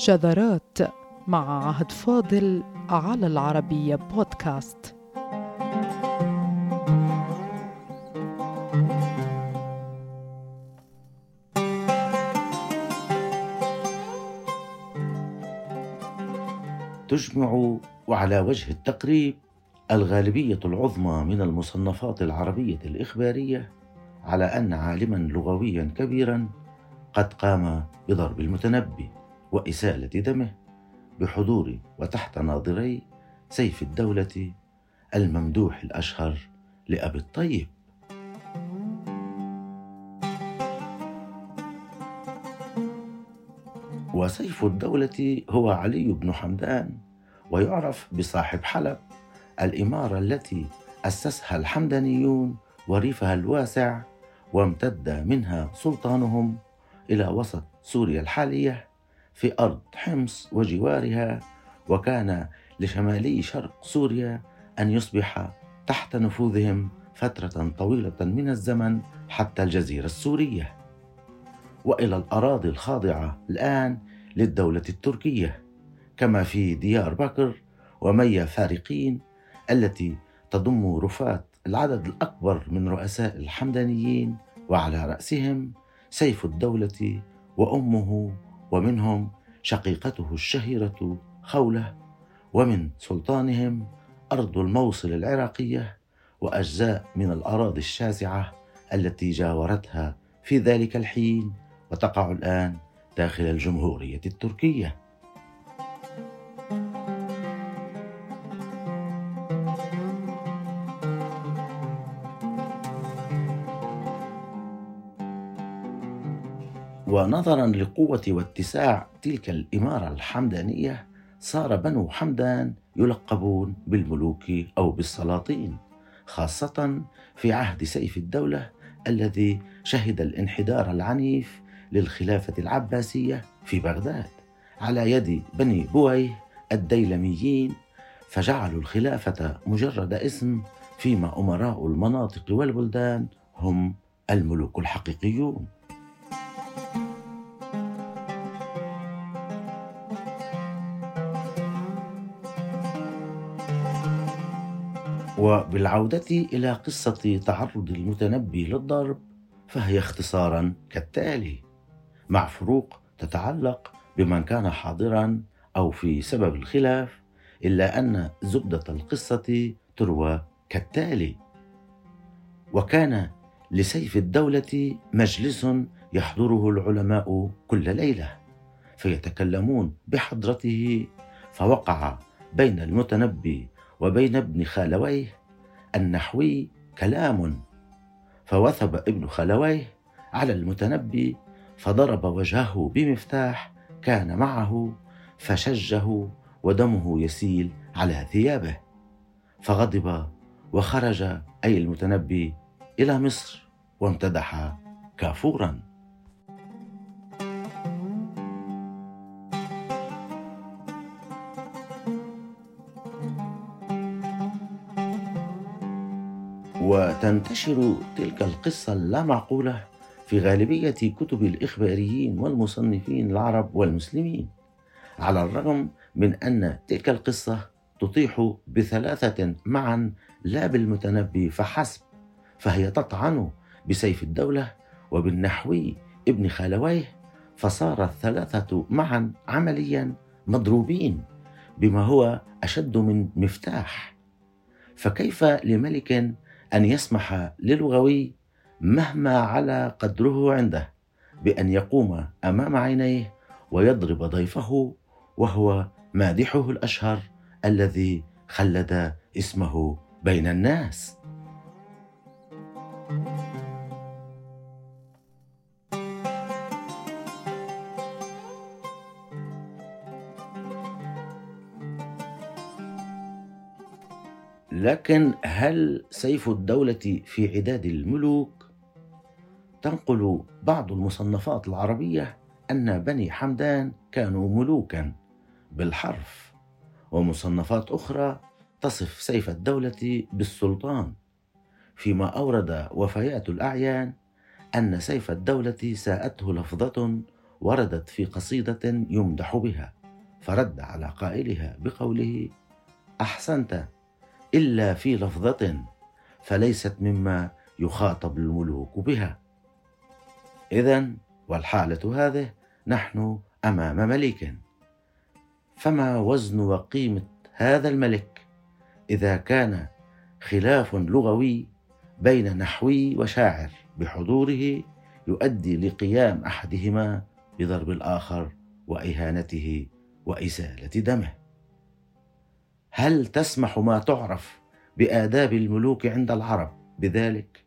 شذرات مع عهد فاضل على العربية بودكاست. تجمع وعلى وجه التقريب الغالبية العظمى من المصنفات العربية الإخبارية على أن عالما لغويا كبيرا قد قام بضرب المتنبي. وإسالة دمه بحضور وتحت ناظري سيف الدولة الممدوح الأشهر لأبي الطيب. وسيف الدولة هو علي بن حمدان ويعرف بصاحب حلب الإمارة التي أسسها الحمدانيون وريفها الواسع وامتد منها سلطانهم إلى وسط سوريا الحالية. في أرض حمص. وجوارها وكان لشمالي شرق سوريا أن يصبح تحت نفوذهم فترة طويلة من الزمن حتى الجزيرة السورية. وإلى الأراضي الخاضعة الآن للدولة التركية كما في ديار بكر وميا فارقين التي تضم رفات العدد الأكبر من رؤساء الحمدانيين وعلى رأسهم سيف الدولة وأمه ومنهم شقيقته الشهيرة خولة ومن سلطانهم أرض الموصل العراقية وأجزاء من الأراضي الشاسعة التي جاورتها في ذلك الحين وتقع الآن داخل الجمهورية التركية. ونظرا لقوة واتساع تلك الإمارة الحمدانية صار بنو حمدان يلقبون بالملوك أو بالسلاطين خاصة في عهد سيف الدولة الذي شهد الانحدار العنيف للخلافة العباسية في بغداد. على يد بني بويه الديلميين فجعلوا الخلافة مجرد اسم فيما أمراء المناطق والبلدان هم الملوك الحقيقيون. وبالعودة إلى قصة تعرض المتنبي للضرب فهي اختصارا كالتالي مع فروق تتعلق بمن كان حاضرا أو في سبب الخلاف إلا أن زبدة القصة تروى كالتالي وكان لسيف الدولة مجلس يحضره العلماء كل ليلة فيتكلمون بحضرته فوقع بين المتنبي وبين ابن خالويه النحوي كلام. فوثب ابن خالويه على المتنبي فضرب وجهه بمفتاح كان معه فشجه ودمه يسيل على ثيابه. فغضب وخرج أي المتنبي إلى مصر وامتدح كافورا. وتنتشر تلك القصة اللامعقولة في غالبية كتب الإخباريين والمصنفين العرب والمسلمين على الرغم من أن تلك القصة تطيح بثلاثة معا لا بالمتنبي فحسب فهي تطعن بسيف الدولة وبالنحوي ابن خالويه فصار الثلاثة معا عمليا مضروبين بما هو أشد من مفتاح. فكيف لملك أن يسمح للغوي مهما على قدره عنده بأن يقوم أمام عينيه ويضرب ضيفه وهو مادحه الأشهر الذي خلد اسمه بين الناس. لكن هل سيف الدولة في عداد الملوك؟ تنقل بعض المصنفات العربية أن بني حمدان كانوا ملوكا بالحرف ومصنفات أخرى تصف سيف الدولة بالسلطان فيما أورد وفيات الأعيان أن سيف الدولة ساءته لفظة وردت في قصيدة يمدح بها فرد على قائلها بقوله أحسنت إلا في لفظة فليست مما يخاطب الملوك بها. إذا والحالة هذه نحن أمام ملك فما وزن وقيمة هذا الملك؟ إذا كان خلاف لغوي بين نحوي وشاعر بحضوره يؤدي لقيام أحدهما بضرب الآخر وإهانته وإزالة دمه. هل تسمح ما تعرف بآداب الملوك عند العرب بذلك؟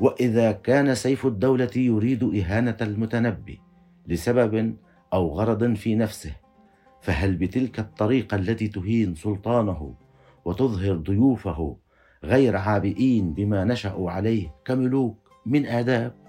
وإذا كان سيف الدولة يريد إهانة المتنبي لسبب أو غرض في نفسه فهل بتلك الطريقة التي تهين سلطانه وتظهر ضيوفه غير عابئين بما نشأوا عليه كملوك من آداب؟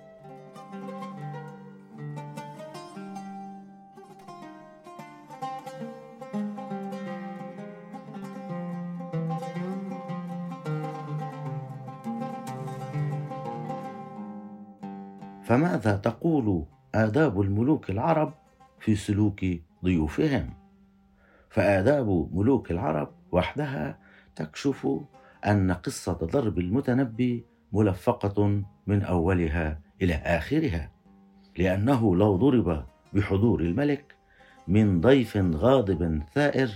فماذا تقول آداب الملوك العرب في سلوك ضيوفهم؟ فآداب ملوك العرب وحدها تكشف أن قصة ضرب المتنبي ملفقة من أولها إلى آخرها لأنه لو ضرب بحضور الملك من ضيف غاضب ثائر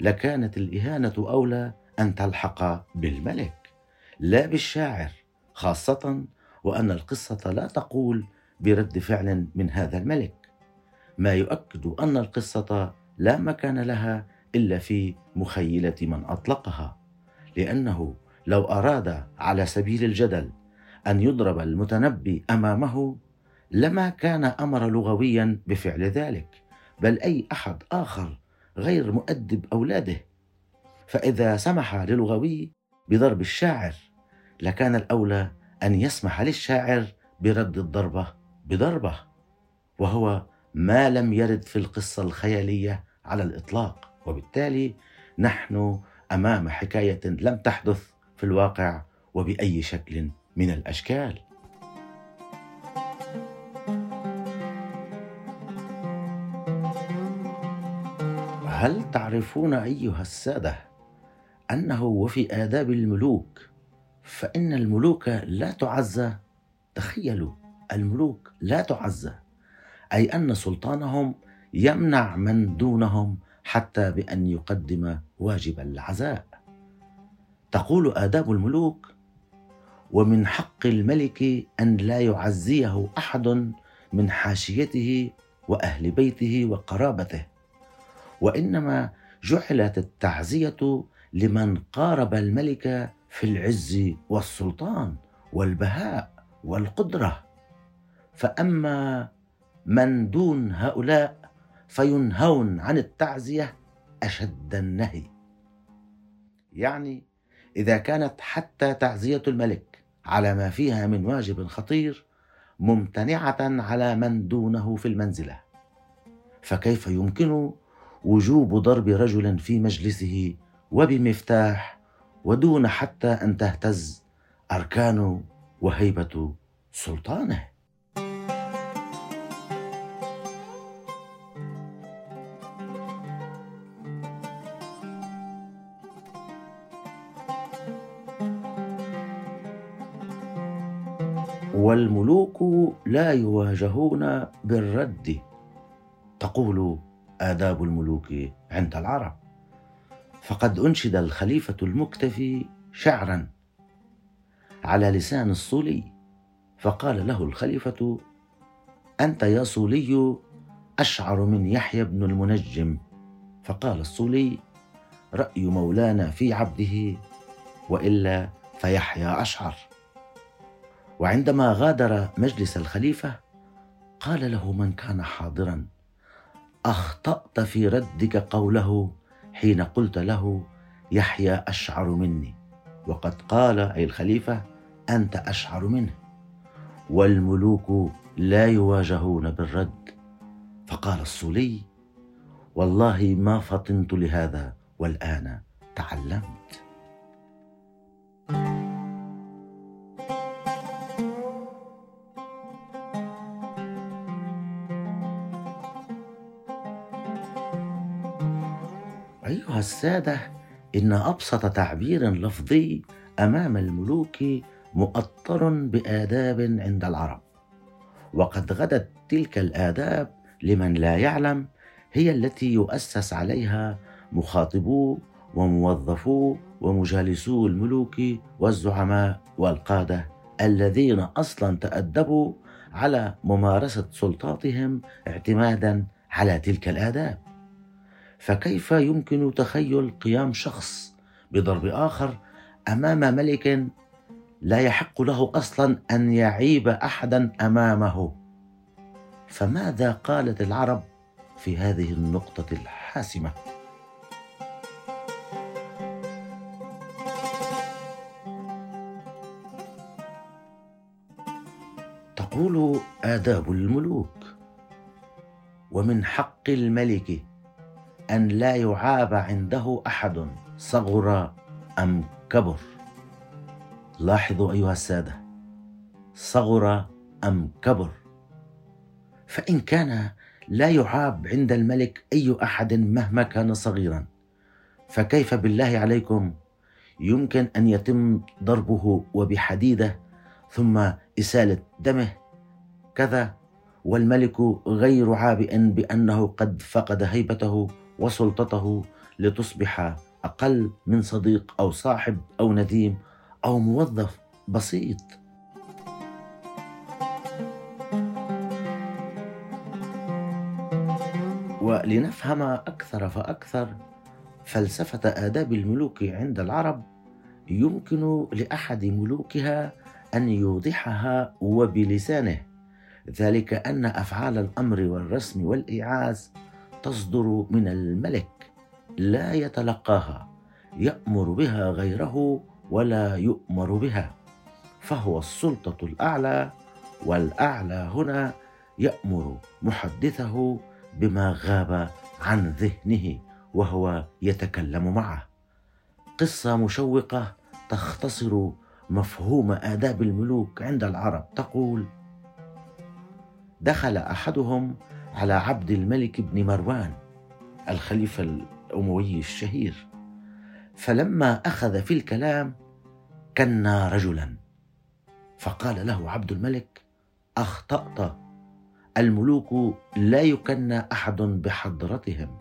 لكانت الإهانة أولى أن تلحق بالملك لا بالشاعر خاصة وأن القصة لا تقول برد فعل من هذا الملك. ما يؤكد أن القصة لا مكان لها إلا في مخيلة من أطلقها لأنه لو أراد على سبيل الجدل أن يضرب المتنبي أمامه لما كان أمر لغويا بفعل ذلك بل أي أحد آخر غير مؤدب أولاده. فإذا سمح للغوي بضرب الشاعر لكان الأولى أن يسمح للشاعر برد الضربة بضربة وهو ما لم يرد في القصة الخيالية على الإطلاق. وبالتالي نحن أمام حكاية لم تحدث في الواقع وبأي شكل من الأشكال. هل تعرفون أيها السادة أنه وفي آداب الملوك فإن الملوك لا تعزى تخيلوا الملوك لا تعزى أي أن سلطانهم يمنع من دونهم حتى بأن يقدم واجب العزاء. تقول آداب الملوك ومن حق الملك أن لا يعزيه أحد من حاشيته وأهل بيته وقرابته. وإنما جعلت التعزية لمن قارب الملك في العز والسلطان والبهاء والقدرة. فأما من دون هؤلاء فينهون عن التعزية أشد النهي. يعني إذا كانت حتى تعزية الملك على ما فيها من واجب خطير ممتنعة على من دونه في المنزلة. فكيف يمكن وجوب ضرب رجل في مجلسه وبمفتاح ودون حتى أن تهتز أركان وهيبة سلطانه. والملوك لا يواجهون بالرد. تقول آداب الملوك عند العرب. فقد أنشد الخليفة المكتفي شعرا على لسان الصولي فقال له الخليفة أنت يا صولي أشعر من يحيى بن المنجم. فقال الصولي رأي مولانا في عبده وإلا فيحيى أشعر. وعندما غادر مجلس الخليفة قال له من كان حاضرا أخطأت في ردك قوله حين قلت له يحيى أشعر مني. وقد قال أي الخليفة أنت أشعر منه. والملوك لا يواجهون بالرد. فقال الصولي والله ما فطنت لهذا والآن تعلمت. ايها السادة إن أبسط تعبير لفظي أمام الملوك مؤطر بآداب عند العرب. وقد غدت تلك الآداب لمن لا يعلم هي التي يؤسس عليها مخاطبو وموظفو ومجالسو الملوك والزعماء والقادة الذين أصلا تأدبوا على ممارسة سلطاتهم اعتمادا على تلك الآداب. فكيف يمكن تخيل قيام شخص بضرب آخر أمام ملك لا يحق له أصلا أن يعيب احدا أمامه؟ فماذا قالت العرب في هذه النقطة الحاسمة؟ تقول آداب الملوك ومن حق الملك أن لا يعاب عنده أحد صغر أم كبر. لاحظوا أيها السادة صغر أم كبر. فإن كان لا يعاب عند الملك أي أحد مهما كان صغيرا فكيف بالله عليكم؟ يمكن أن يتم ضربه وبحديدة ثم إسالة دمه كذا والملك غير عابئ بأنه قد فقد هيبته. وسلطته لتصبح أقل من صديق أو صاحب أو نديم أو موظف بسيط. ولنفهم أكثر فأكثر فلسفة آداب الملوك عند العرب يمكن لأحد ملوكها أن يوضحها وبلسانه ذلك أن أفعال الأمر والرسم والإيعاز تصدر من الملك لا يتلقاها يأمر بها غيره ولا يؤمر بها. فهو السلطة الأعلى والأعلى هنا يأمر محدثه بما غاب عن ذهنه وهو يتكلم معه. قصة مشوقة تختصر مفهوم آداب الملوك عند العرب تقول دخل أحدهم على عبد الملك بن مروان الخليفة الأموي الشهير. فلما أخذ في الكلام كنا رجلا. فقال له عبد الملك أخطأت. الملوك لا يكنى أحد بحضرتهم.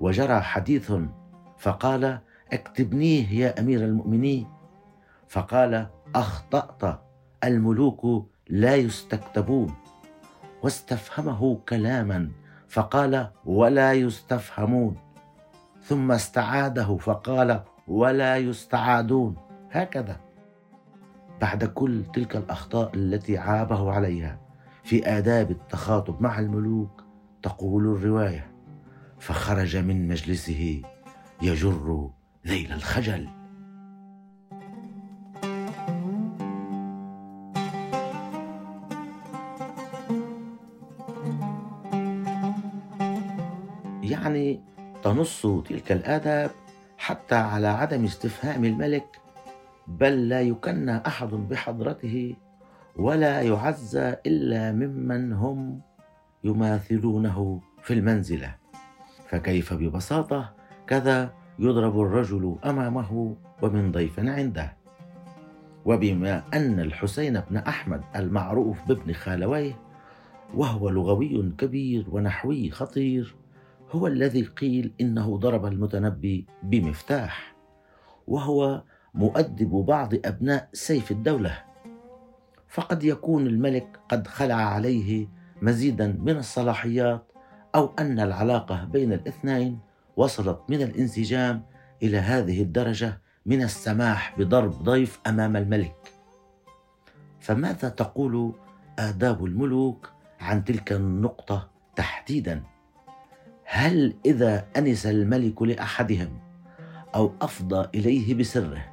وجرى حديث فقال اكتبنيه يا أمير المؤمنين. فقال أخطأت. الملوك لا يستكتبون. واستفهمه كلاما فقال ولا يستفهمون. ثم استعاده فقال ولا يستعادون. هكذا. بعد كل تلك الأخطاء التي عابه عليها في آداب التخاطب مع الملوك تقول الرواية فخرج من مجلسه يجر ذيل الخجل. تنص تلك الآداب حتى على عدم استفهام الملك بل لا يكنى أحد بحضرته ولا يعز إلا ممن هم يماثلونه في المنزلة. فكيف ببساطة كذا يضرب الرجل أمامه ومن ضيف عنده. وبما أن الحسين بن أحمد المعروف بابن خالويه وهو لغوي كبير ونحوي خطير هو الذي قيل إنه ضرب المتنبي بمفتاح وهو مؤدب بعض أبناء سيف الدولة. فقد يكون الملك قد خلع عليه مزيدا من الصلاحيات أو أن العلاقة بين الاثنين وصلت من الانسجام إلى هذه الدرجة من السماح بضرب ضيف أمام الملك. فماذا تقول آداب الملوك عن تلك النقطة تحديدا؟ هل إذا أنس الملك لأحدهم أو أفضى إليه بسره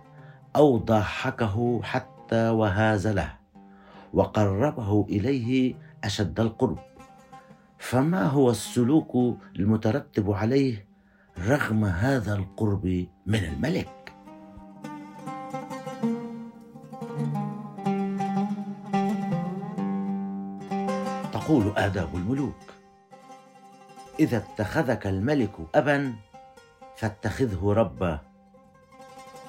أو ضاحكه حتى وهازله وقربه إليه أشد القرب فما هو السلوك المترتب عليه رغم هذا القرب من الملك؟ تقول آداب الملوك. إذا اتخذك الملك أبا فاتخذه ربا.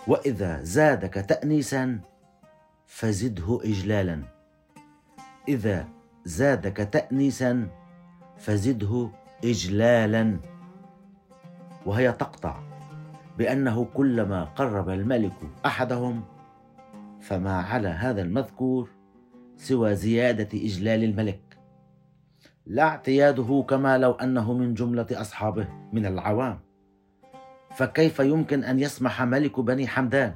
وإذا زادك تانيسا فزده اجلالا. إذا زادك تانيسا فزده اجلالا. وهي تقطع بأنه كلما قرب الملك أحدهم فما على هذا المذكور سوى زيادة إجلال الملك. لا اعتياده كما لو أنه من جملة أصحابه من العوام. فكيف يمكن أن يسمح ملك بني حمدان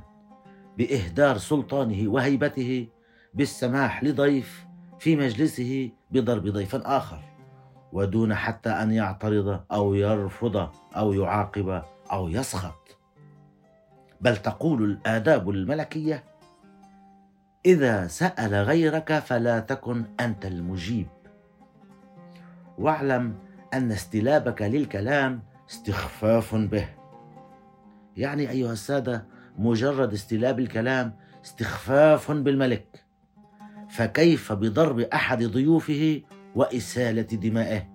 بإهدار سلطانه وهيبته بالسماح لضيف في مجلسه بضرب ضيف آخر ودون حتى أن يعترض أو يرفض أو يعاقب أو يسخط؟ بل تقول الآداب الملكية إذا سأل غيرك فلا تكن أنت المجيب. واعلم أن استلابك للكلام استخفاف به. يعني أيها السادة مجرد استلاب الكلام استخفاف بالملك. فكيف بضرب أحد ضيوفه وإسالة دمائه؟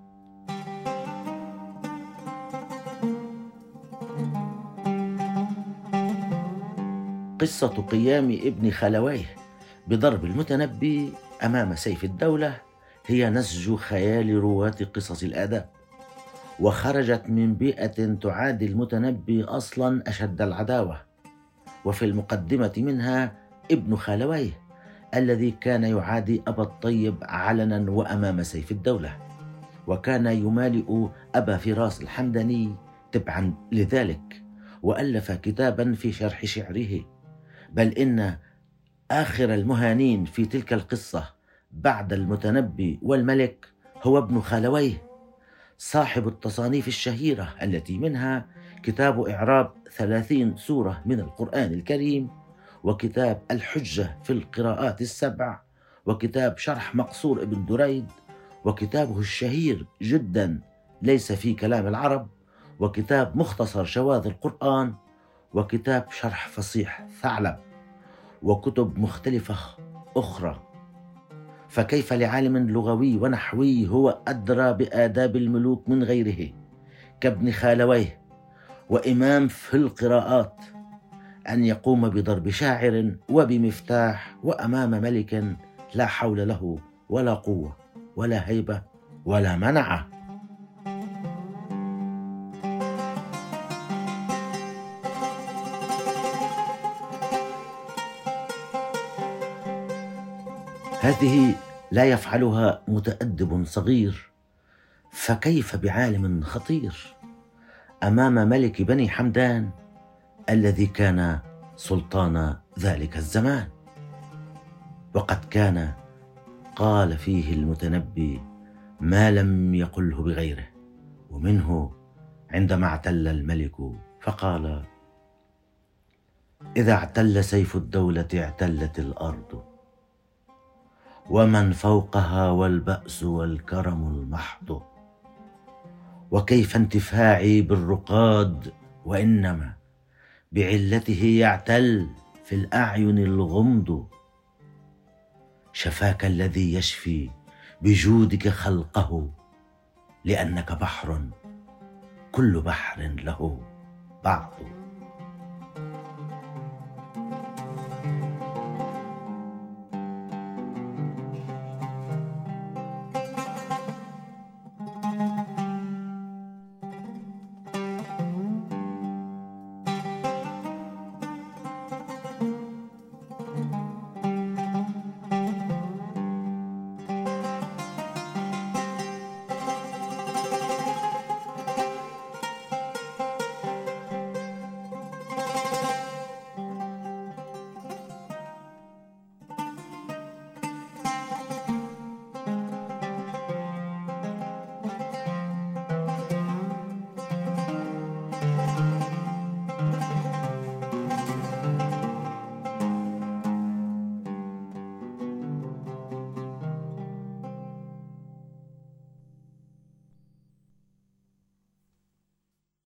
قصة قيام ابن خلويه بضرب المتنبي أمام سيف الدولة هي نسج خيال رواه قصص الآداب وخرجت من بيئة تعادي المتنبي أصلا أشد العداوة. وفي المقدمة منها ابن خالويه الذي كان يعادي أبا الطيب علنا وأمام سيف الدولة وكان يمالئ أبا فراس الحمداني تبعا لذلك وألف كتابا في شرح شعره. بل إن آخر المهانين في تلك القصة بعد المتنبي والملك هو ابن خالويه صاحب التصانيف الشهيرة التي منها كتاب إعراب ثلاثين سورة من القرآن الكريم وكتاب الحجة في القراءات السبع وكتاب شرح مقصور ابن دريد وكتابه الشهير جدا ليس في كلام العرب وكتاب مختصر شواذ القرآن وكتاب شرح فصيح ثعلب وكتب مختلفة أخرى. فكيف لعالم لغوي ونحوي هو أدرى بآداب الملوك من غيره؟ كابن خالويه وإمام في القراءات أن يقوم بضرب شاعر وبمفتاح وأمام ملك لا حول له ولا قوة ولا هيبة ولا منعه هذه لا يفعلها متأدب صغير. فكيف بعالم خطير؟ أمام ملك بني حمدان الذي كان سلطان ذلك الزمان. وقد كان قال فيه المتنبي ما لم يقله بغيره ومنه عندما اعتل الملك فقال إذا اعتل سيف الدولة اعتلت الأرض ومن فوقها والبأس والكرم المحض. وكيف انتفاعي بالرقاد وإنما بعلته يعتل في الأعين الغمض. شفاك الذي يشفي بجودك خلقه لأنك بحر كل بحر له بعض.